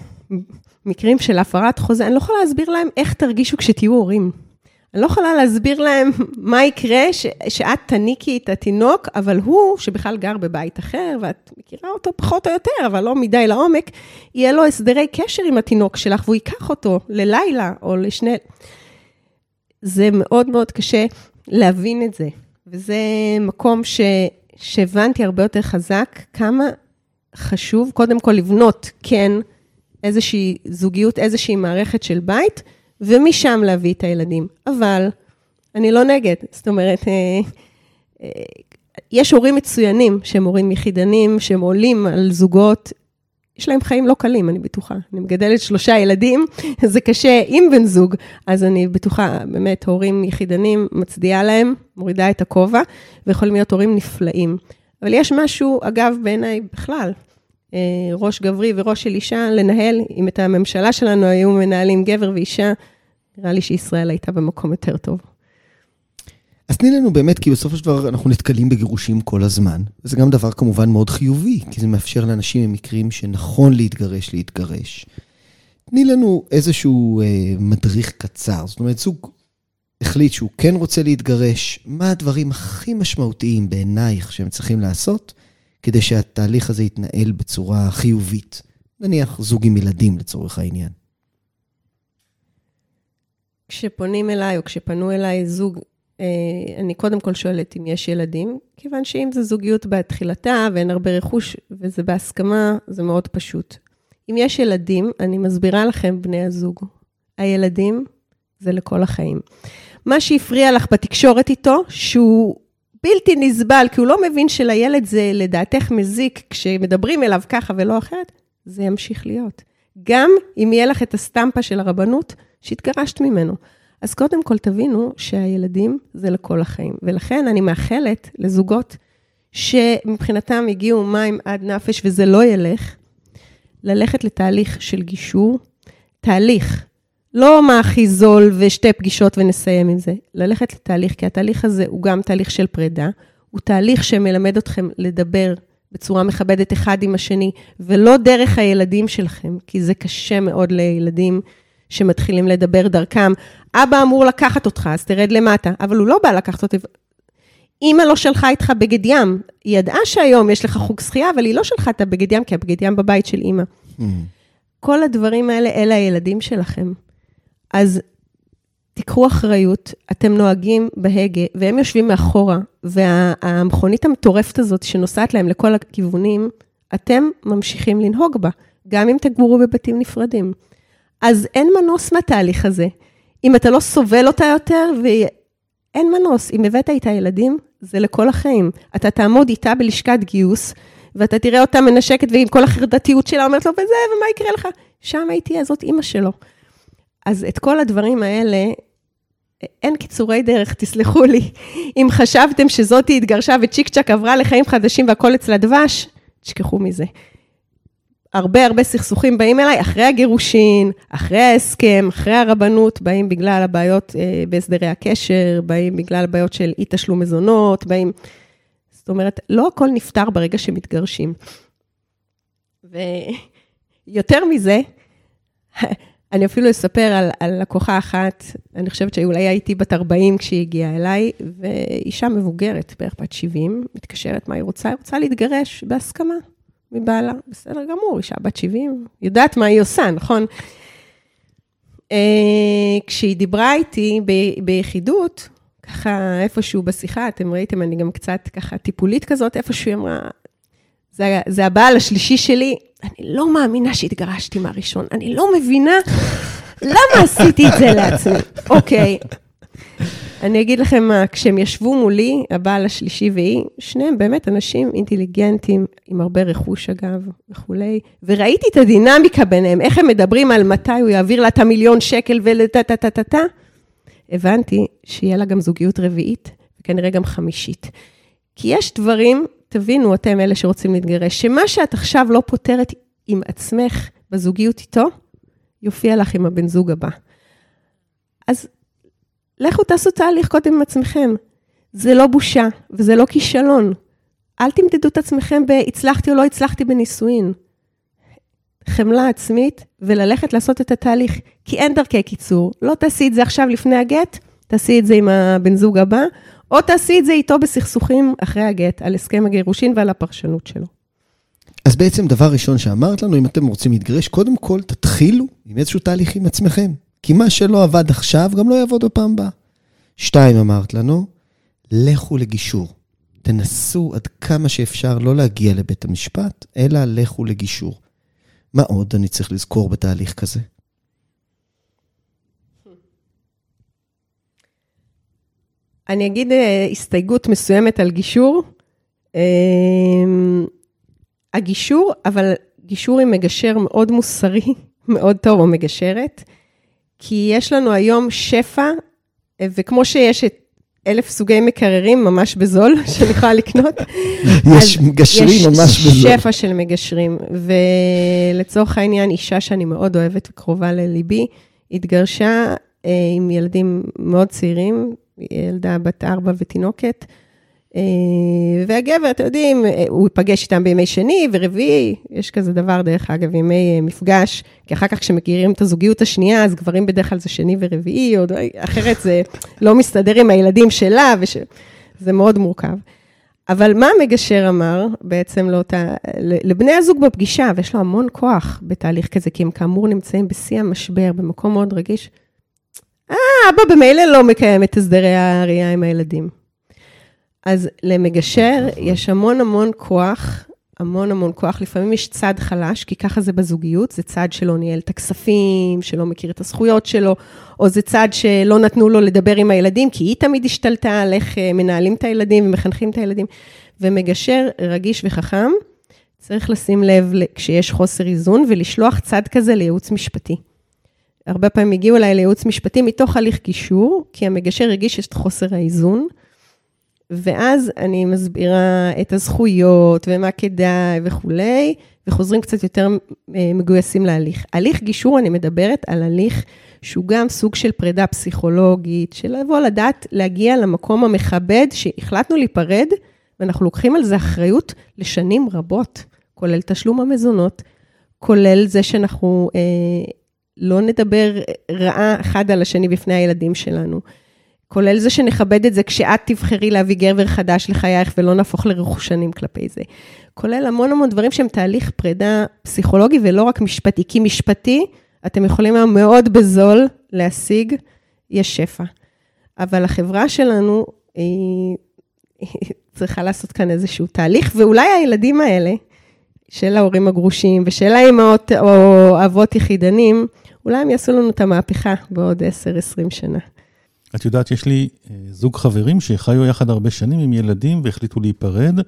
מקרים של הפרת חוזה, אני לא יכולה להסביר להם איך תרגישו כשתהיו הורים. אני לא יכולה להסביר להם מה יקרה ש, שאת תניקי את התינוק, אבל הוא, שבכלל גר בבית אחר, ואת מכירה אותו פחות או יותר, אבל לא מדי לעומק, יהיה לו הסדרי קשר עם התינוק שלך, והוא ייקח אותו ללילה או לשני... זה מאוד מאוד קשה להבין את זה. וזה מקום ש, שהבנתי הרבה יותר חזק, כמה חשוב קודם כל לבנות, כן, איזושהי זוגיות, איזושהי מערכת של בית, ומשם להביא את הילדים. אבל אני לא נגד, זאת אומרת, אה, אה, יש הורים מצוינים שהם הורים יחידנים, שהם עולים על זוגות יש להם חיים לא קלים, אני בטוחה. אני מגדלת שלושה ילדים, זה קשה עם בן זוג, אז אני בטוחה, באמת, הורים יחידנים, מצדיעה להם, מורידה את הכובע, ויכולים להיות הורים נפלאים. אבל יש משהו, אגב, בעיניי בכלל, ראש גברי וראש של אישה, לנהל, אם את הממשלה שלנו היו מנהלים גבר ואישה, נראה לי שישראל הייתה במקום יותר טוב. אז תני לנו באמת, כי בסופו של דבר אנחנו נתקלים בגירושים כל הזמן. וזה גם דבר כמובן מאוד חיובי, כי זה מאפשר לאנשים במקרים שנכון להתגרש, להתגרש. תני לנו איזשהו אה, מדריך קצר. זאת אומרת, זוג החליט שהוא כן רוצה להתגרש, מה הדברים הכי משמעותיים בעינייך שהם צריכים לעשות כדי שהתהליך הזה יתנהל בצורה חיובית? נניח זוג עם ילדים לצורך העניין. כשפונים אליי, או כשפנו אליי זוג אה, אני קודם כל שואלת אם יש ילדים, כיוון שאם זו זוגיות בתחילתה ואין הרבה רכוש וזה בהסכמה, זה מאוד פשוט. אם יש ילדים, אני מסבירה לכם, בני הזוג, הילדים זה לכל החיים. מה שהפריע לך בתקשורת איתו, שהוא בלתי נסבל, כי הוא לא מבין שלילד זה לדעתך מזיק כשמדברים אליו ככה ולא אחרת, זה ימשיך להיות. גם אם יהיה לך את הסטמפה של הרבנות שהתגרשת ממנו. אז קודם כל תבינו שהילדים זה לכל החיים. ולכן אני מאחלת לזוגות שמבחינתם הגיעו מים עד נפש וזה לא ילך, ללכת לתהליך של גישור, תהליך, לא מה הכי זול ושתי פגישות ונסיים עם זה, ללכת לתהליך, כי התהליך הזה הוא גם תהליך של פרידה, הוא תהליך שמלמד אתכם לדבר בצורה מכבדת אחד עם השני, ולא דרך הילדים שלכם, כי זה קשה מאוד לילדים שמתחילים לדבר דרכם. אבא אמור לקחת אותך, אז תרד למטה, אבל הוא לא בא לקחת אותי. אימא לא שלחה איתך בגד ים, היא ידעה שהיום יש לך חוג שחייה, אבל היא לא שלחה את הבגד ים, כי הבגד ים בבית של אימא. Mm. כל הדברים האלה, אלה הילדים שלכם. אז תיקחו אחריות, אתם נוהגים בהגה, והם יושבים מאחורה, והמכונית המטורפת הזאת שנוסעת להם לכל הכיוונים, אתם ממשיכים לנהוג בה, גם אם תגורו בבתים נפרדים. אז אין מנוס מהתהליך הזה. אם אתה לא סובל אותה יותר, ואין מנוס, אם הבאת איתה ילדים, זה לכל החיים. אתה תעמוד איתה בלשכת גיוס, ואתה תראה אותה מנשקת, ועם כל החרדתיות שלה אומרת לו, וזה, ומה יקרה לך? שם הייתי, הזאת אימא שלו. אז את כל הדברים האלה, אין קיצורי דרך, תסלחו לי. אם חשבתם שזאתי התגרשה וצ'יק צ'אק עברה לחיים חדשים והכל אצלה דבש, תשכחו מזה. הרבה הרבה סכסוכים באים אליי אחרי הגירושין, אחרי ההסכם, אחרי הרבנות, באים בגלל הבעיות אה, בהסדרי הקשר, באים בגלל הבעיות של אי תשלום מזונות, באים... זאת אומרת, לא הכל נפתר ברגע שמתגרשים. ויותר מזה, אני אפילו אספר על, על לקוחה אחת, אני חושבת שאולי הייתי בת 40 כשהיא הגיעה אליי, ואישה מבוגרת, בערך בת 70, מתקשרת מה היא רוצה, היא רוצה להתגרש בהסכמה מבעלה. בסדר גמור, אישה בת 70, יודעת מה היא עושה, נכון? אה, כשהיא דיברה איתי ב, ביחידות, ככה איפשהו בשיחה, אתם ראיתם, אני גם קצת ככה טיפולית כזאת, איפשהו היא אמרה, זה, זה הבעל השלישי שלי, אני לא מאמינה שהתגרשתי מהראשון, אני לא מבינה למה עשיתי את זה לעצמי. אוקיי, אני אגיד לכם מה, כשהם ישבו מולי, הבעל השלישי והיא, שניהם באמת אנשים אינטליגנטים, עם הרבה רכוש אגב, וכולי, וראיתי את הדינמיקה ביניהם, איך הם מדברים על מתי הוא יעביר לה את המיליון שקל ולטה-טה-טה-טה, הבנתי שיהיה לה גם זוגיות רביעית, וכנראה גם חמישית. כי יש דברים תבינו, אתם אלה שרוצים להתגרש, שמה שאת עכשיו לא פותרת עם עצמך בזוגיות איתו, יופיע לך עם הבן זוג הבא. אז לכו תעשו תהליך קודם עם עצמכם. זה לא בושה וזה לא כישלון. אל תמדדו את עצמכם בהצלחתי או לא הצלחתי בנישואין. חמלה עצמית וללכת לעשות את התהליך, כי אין דרכי קיצור. לא תעשי את זה עכשיו לפני הגט, תעשי את זה עם הבן זוג הבא, או תעשי את זה איתו בסכסוכים אחרי הגט, על הסכם הגירושין ועל הפרשנות שלו. אז בעצם דבר ראשון שאמרת לנו, אם אתם רוצים להתגרש, קודם כל תתחילו עם איזשהו תהליך עם עצמכם. כי מה שלא עבד עכשיו, גם לא יעבוד בפעם הבאה. שתיים, אמרת לנו, לכו לגישור. תנסו עד כמה שאפשר לא להגיע לבית המשפט, אלא לכו לגישור. מה עוד אני צריך לזכור בתהליך כזה? אני אגיד אה, הסתייגות מסוימת על גישור. אה, הגישור, אבל גישור עם מגשר מאוד מוסרי, מאוד טוב, או מגשרת, כי יש לנו היום שפע, אה, וכמו שיש את אלף סוגי מקררים ממש בזול, שאני יכולה לקנות. יש מגשרים ממש בזול. יש שפע של מגשרים, ולצורך העניין, אישה שאני מאוד אוהבת וקרובה לליבי, התגרשה עם ילדים מאוד צעירים, ילדה בת ארבע ותינוקת. אה, והגבר, אתם יודעים, אה, הוא ייפגש איתם בימי שני ורביעי, יש כזה דבר, דרך אגב, ימי אה, מפגש, כי אחר כך כשמכירים את הזוגיות השנייה, אז גברים בדרך כלל זה שני ורביעי, או אחרת זה לא מסתדר עם הילדים שלה, וש... זה מאוד מורכב. אבל מה המגשר אמר בעצם לאותה, לבני הזוג בפגישה, ויש לו המון כוח בתהליך כזה, כי הם כאמור נמצאים בשיא המשבר, במקום מאוד רגיש. אה, אבא במילא לא מקיים את הסדרי הראייה עם הילדים. אז למגשר יש המון המון כוח, המון המון כוח. לפעמים יש צד חלש, כי ככה זה בזוגיות, זה צד שלא ניהל את הכספים, שלא מכיר את הזכויות שלו, או זה צד שלא נתנו לו לדבר עם הילדים, כי היא תמיד השתלטה על איך אה, מנהלים את הילדים ומחנכים את הילדים. ומגשר רגיש וחכם, צריך לשים לב כשיש חוסר איזון ולשלוח צד כזה לייעוץ משפטי. הרבה פעמים הגיעו אליי לייעוץ משפטי מתוך הליך גישור, כי המגשר הרגיש את חוסר האיזון, ואז אני מסבירה את הזכויות ומה כדאי וכולי, וחוזרים קצת יותר אה, מגויסים להליך. הליך גישור, אני מדברת על הליך שהוא גם סוג של פרידה פסיכולוגית, של לבוא לדעת להגיע למקום המכבד שהחלטנו להיפרד, ואנחנו לוקחים על זה אחריות לשנים רבות, כולל תשלום המזונות, כולל זה שאנחנו אה, לא נדבר רעה אחד על השני בפני הילדים שלנו. כולל זה שנכבד את זה כשאת תבחרי להביא גבר חדש לחייך ולא נהפוך לרכושנים כלפי זה. כולל המון המון דברים שהם תהליך פרידה פסיכולוגי ולא רק משפטי, כי משפטי, אתם יכולים היום מאוד בזול להשיג, יש שפע. אבל החברה שלנו, היא, היא צריכה לעשות כאן איזשהו תהליך, ואולי הילדים האלה, של ההורים הגרושים ושל האימהות או אבות יחידנים, אולי הם יעשו לנו את המהפכה בעוד 10-20 שנה. את יודעת, יש לי אה, זוג חברים שחיו יחד הרבה שנים עם ילדים והחליטו להיפרד,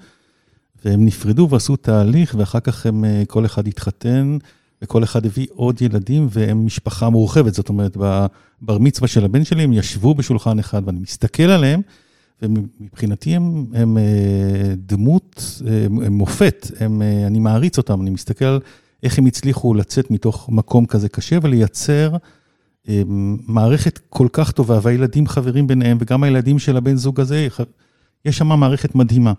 והם נפרדו ועשו תהליך, ואחר כך הם, אה, כל אחד התחתן, וכל אחד הביא עוד ילדים, והם משפחה מורחבת. זאת אומרת, בבר מצווה של הבן שלי, הם ישבו בשולחן אחד, ואני מסתכל עליהם, ומבחינתי הם, הם אה, דמות, הם, הם מופת, הם, אני מעריץ אותם, אני מסתכל על איך הם הצליחו לצאת מתוך מקום כזה קשה ולייצר אמ, מערכת כל כך טובה, והילדים חברים ביניהם, וגם הילדים של הבן זוג הזה, יש שם מערכת מדהימה.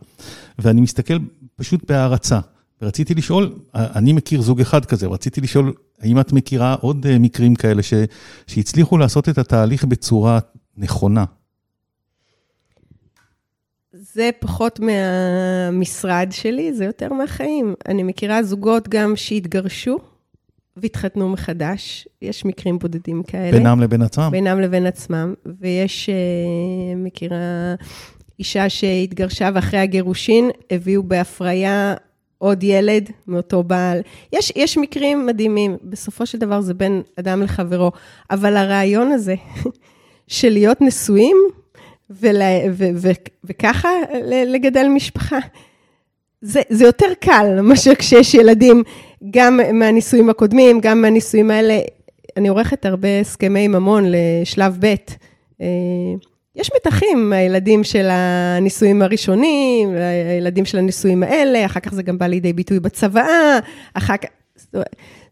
ואני מסתכל פשוט בהערצה. ורציתי לשאול, אני מכיר זוג אחד כזה, רציתי לשאול, האם את מכירה עוד אה, מקרים כאלה ש, שהצליחו לעשות את התהליך בצורה נכונה? זה פחות מהמשרד שלי, זה יותר מהחיים. אני מכירה זוגות גם שהתגרשו, והתחתנו מחדש, יש מקרים בודדים כאלה. בינם לבין עצמם? בינם לבין עצמם, ויש, uh, מכירה אישה שהתגרשה ואחרי הגירושין הביאו בהפריה עוד ילד מאותו בעל. יש, יש מקרים מדהימים, בסופו של דבר זה בין אדם לחברו, אבל הרעיון הזה של להיות נשואים ולה, ו, ו, ו, וככה לגדל משפחה, זה, זה יותר קל מאשר כשיש ילדים, גם מהנישואים הקודמים, גם מהנישואים האלה. אני עורכת הרבה הסכמי ממון לשלב ב'. אה, יש מתחים מהילדים של הנישואים הראשונים, הילדים של הנישואים האלה, אחר כך זה גם בא לידי ביטוי בצוואה, אחר כך...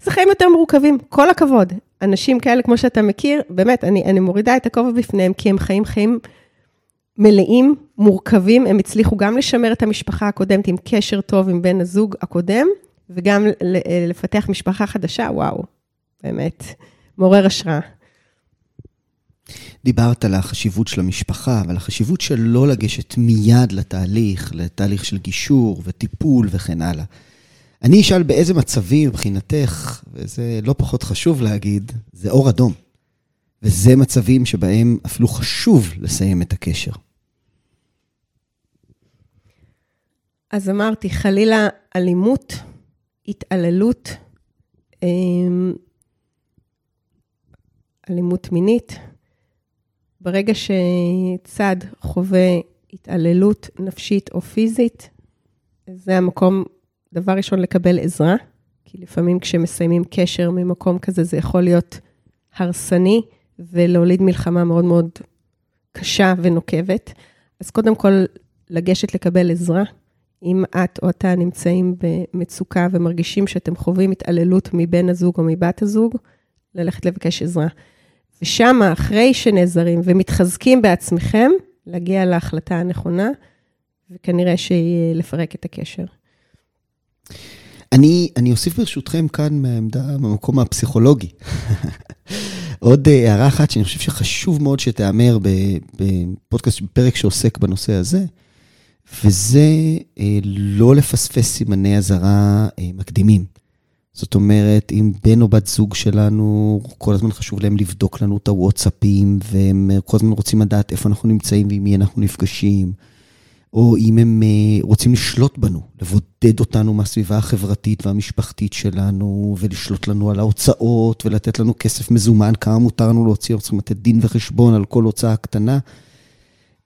זה חיים יותר מורכבים, כל הכבוד. אנשים כאלה, כמו שאתה מכיר, באמת, אני, אני מורידה את הכובע בפניהם, כי הם חיים חיים מלאים, מורכבים, הם הצליחו גם לשמר את המשפחה הקודמת עם קשר טוב עם בן הזוג הקודם, וגם לפתח משפחה חדשה, וואו, באמת, מעורר השראה. דיברת על החשיבות של המשפחה, ועל החשיבות של לא לגשת מיד לתהליך, לתהליך של גישור וטיפול וכן הלאה. אני אשאל באיזה מצבים מבחינתך, וזה לא פחות חשוב להגיד, זה אור אדום. וזה מצבים שבהם אפילו חשוב לסיים את הקשר. אז אמרתי, חלילה אלימות, התעללות, אמ, אלימות מינית. ברגע שצד חווה התעללות נפשית או פיזית, זה המקום, דבר ראשון, לקבל עזרה, כי לפעמים כשמסיימים קשר ממקום כזה, זה יכול להיות הרסני ולהוליד מלחמה מאוד מאוד קשה ונוקבת. אז קודם כל, לגשת לקבל עזרה, אם את או אתה נמצאים במצוקה ומרגישים שאתם חווים התעללות מבן הזוג או מבת הזוג, ללכת לבקש עזרה. ושם, אחרי שנעזרים ומתחזקים בעצמכם, להגיע להחלטה הנכונה, וכנראה שהיא לפרק את הקשר. אני, אני אוסיף ברשותכם כאן מהעמדה, במקום הפסיכולוגי. עוד אה, הערה אחת שאני חושב שחשוב מאוד שתיאמר בפודקאסט, בפרק שעוסק בנושא הזה. וזה אה, לא לפספס סימני אזהרה אה, מקדימים. זאת אומרת, אם בן או בת זוג שלנו, כל הזמן חשוב להם לבדוק לנו את הוואטסאפים, והם כל הזמן רוצים לדעת איפה אנחנו נמצאים ועם מי אנחנו נפגשים, או אם הם אה, רוצים לשלוט בנו, לבודד אותנו מהסביבה החברתית והמשפחתית שלנו, ולשלוט לנו על ההוצאות, ולתת לנו כסף מזומן, כמה מותר לנו להוציא, אנחנו צריכים לתת דין וחשבון על כל הוצאה קטנה.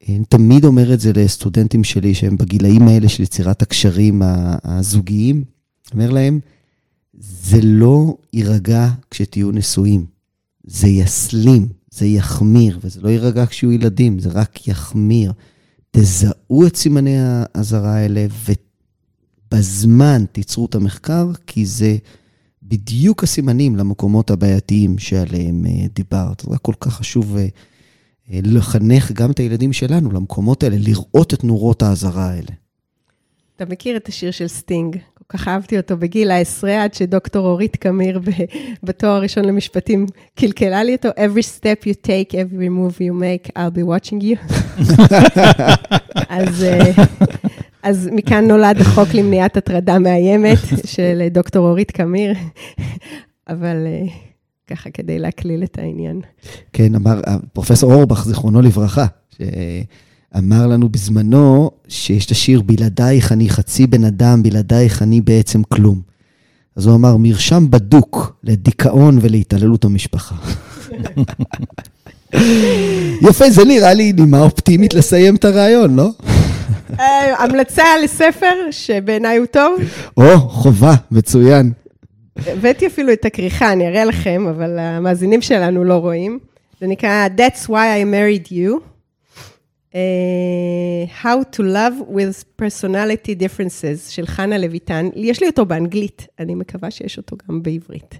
אני תמיד אומר את זה לסטודנטים שלי שהם בגילאים האלה של יצירת הקשרים הזוגיים. אומר להם, זה לא יירגע כשתהיו נשואים, זה יסלים, זה יחמיר, וזה לא יירגע כשיהיו ילדים, זה רק יחמיר. תזהו את סימני האזהרה האלה, ובזמן תיצרו את המחקר, כי זה בדיוק הסימנים למקומות הבעייתיים שעליהם אה, דיברת. זה כל כך חשוב אה, אה, לחנך גם את הילדים שלנו למקומות האלה, לראות את נורות האזהרה האלה. אתה מכיר את השיר של סטינג, כך אהבתי אותו בגיל העשרה, עד שדוקטור אורית קמיר בתואר הראשון למשפטים קלקלה לי אותו, every step you take, every move you make, I'll be watching you. אז, אה, אז מכאן נולד החוק למניעת הטרדה מאיימת של דוקטור אורית קמיר, אבל אה, ככה כדי להקליל את העניין. כן, אמר פרופסור אורבך, זיכרונו לברכה, אמר לנו בזמנו שיש את השיר בלעדייך אני חצי בן אדם, בלעדייך אני בעצם כלום. אז הוא אמר, מרשם בדוק לדיכאון ולהתעללות המשפחה. יפה, זה נראה לי נימה אופטימית לסיים את הרעיון, לא? אה, המלצה לספר שבעיניי הוא טוב. או, חובה, מצוין. הבאתי אפילו את הכריכה, אני אראה לכם, אבל המאזינים שלנו לא רואים. זה נקרא That's why I married you. Uh, How to Love with Personality Differences של חנה לויטן. יש לי אותו באנגלית, אני מקווה שיש אותו גם בעברית.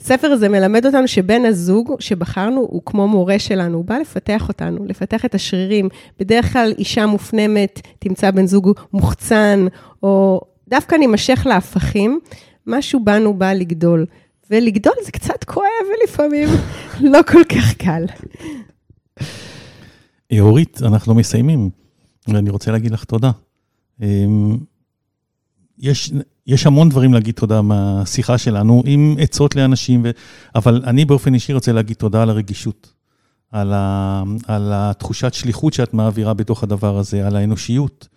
הספר הזה מלמד אותנו שבן הזוג שבחרנו הוא כמו מורה שלנו, הוא בא לפתח אותנו, לפתח את השרירים. בדרך כלל אישה מופנמת תמצא בן זוג מוחצן, או דווקא נימשך להפכים, משהו בנו בא לגדול. ולגדול זה קצת כואב ולפעמים לא כל כך קל. אורית, אנחנו מסיימים, ואני רוצה להגיד לך תודה. אמ, יש, יש המון דברים להגיד תודה מהשיחה שלנו, עם עצות לאנשים, ו... אבל אני באופן אישי רוצה להגיד תודה על הרגישות, על, ה... על התחושת שליחות שאת מעבירה בתוך הדבר הזה, על האנושיות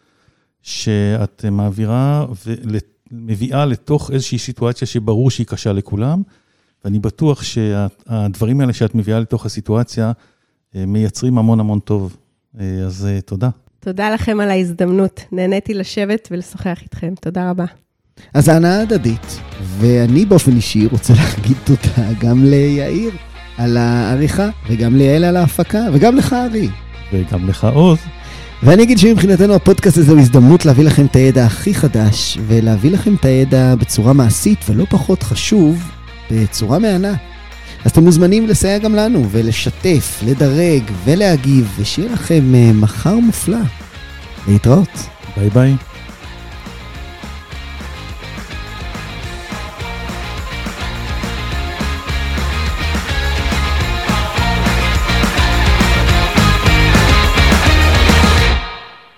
שאת מעבירה ומביאה לתוך איזושהי סיטואציה שברור שהיא קשה לכולם, ואני בטוח שהדברים האלה שאת מביאה לתוך הסיטואציה, מייצרים המון המון טוב. אה, אז אה, תודה. תודה לכם על ההזדמנות. נהניתי לשבת ולשוחח איתכם. תודה רבה. אז הנאה הדדית, ואני באופן אישי רוצה להגיד תודה גם ליאיר על העריכה, וגם ליעל על ההפקה, וגם לך, ארי. וגם לך, עוז. ואני אגיד שמבחינתנו הפודקאסט הזה הוא הזדמנות להביא לכם את הידע הכי חדש, ולהביא לכם את הידע בצורה מעשית, ולא פחות חשוב, בצורה מהנה. אז אתם מוזמנים לסייע גם לנו, ולשתף, לדרג ולהגיב, ושיהיה לכם אה, מחר מופלא. להתראות. ביי ביי.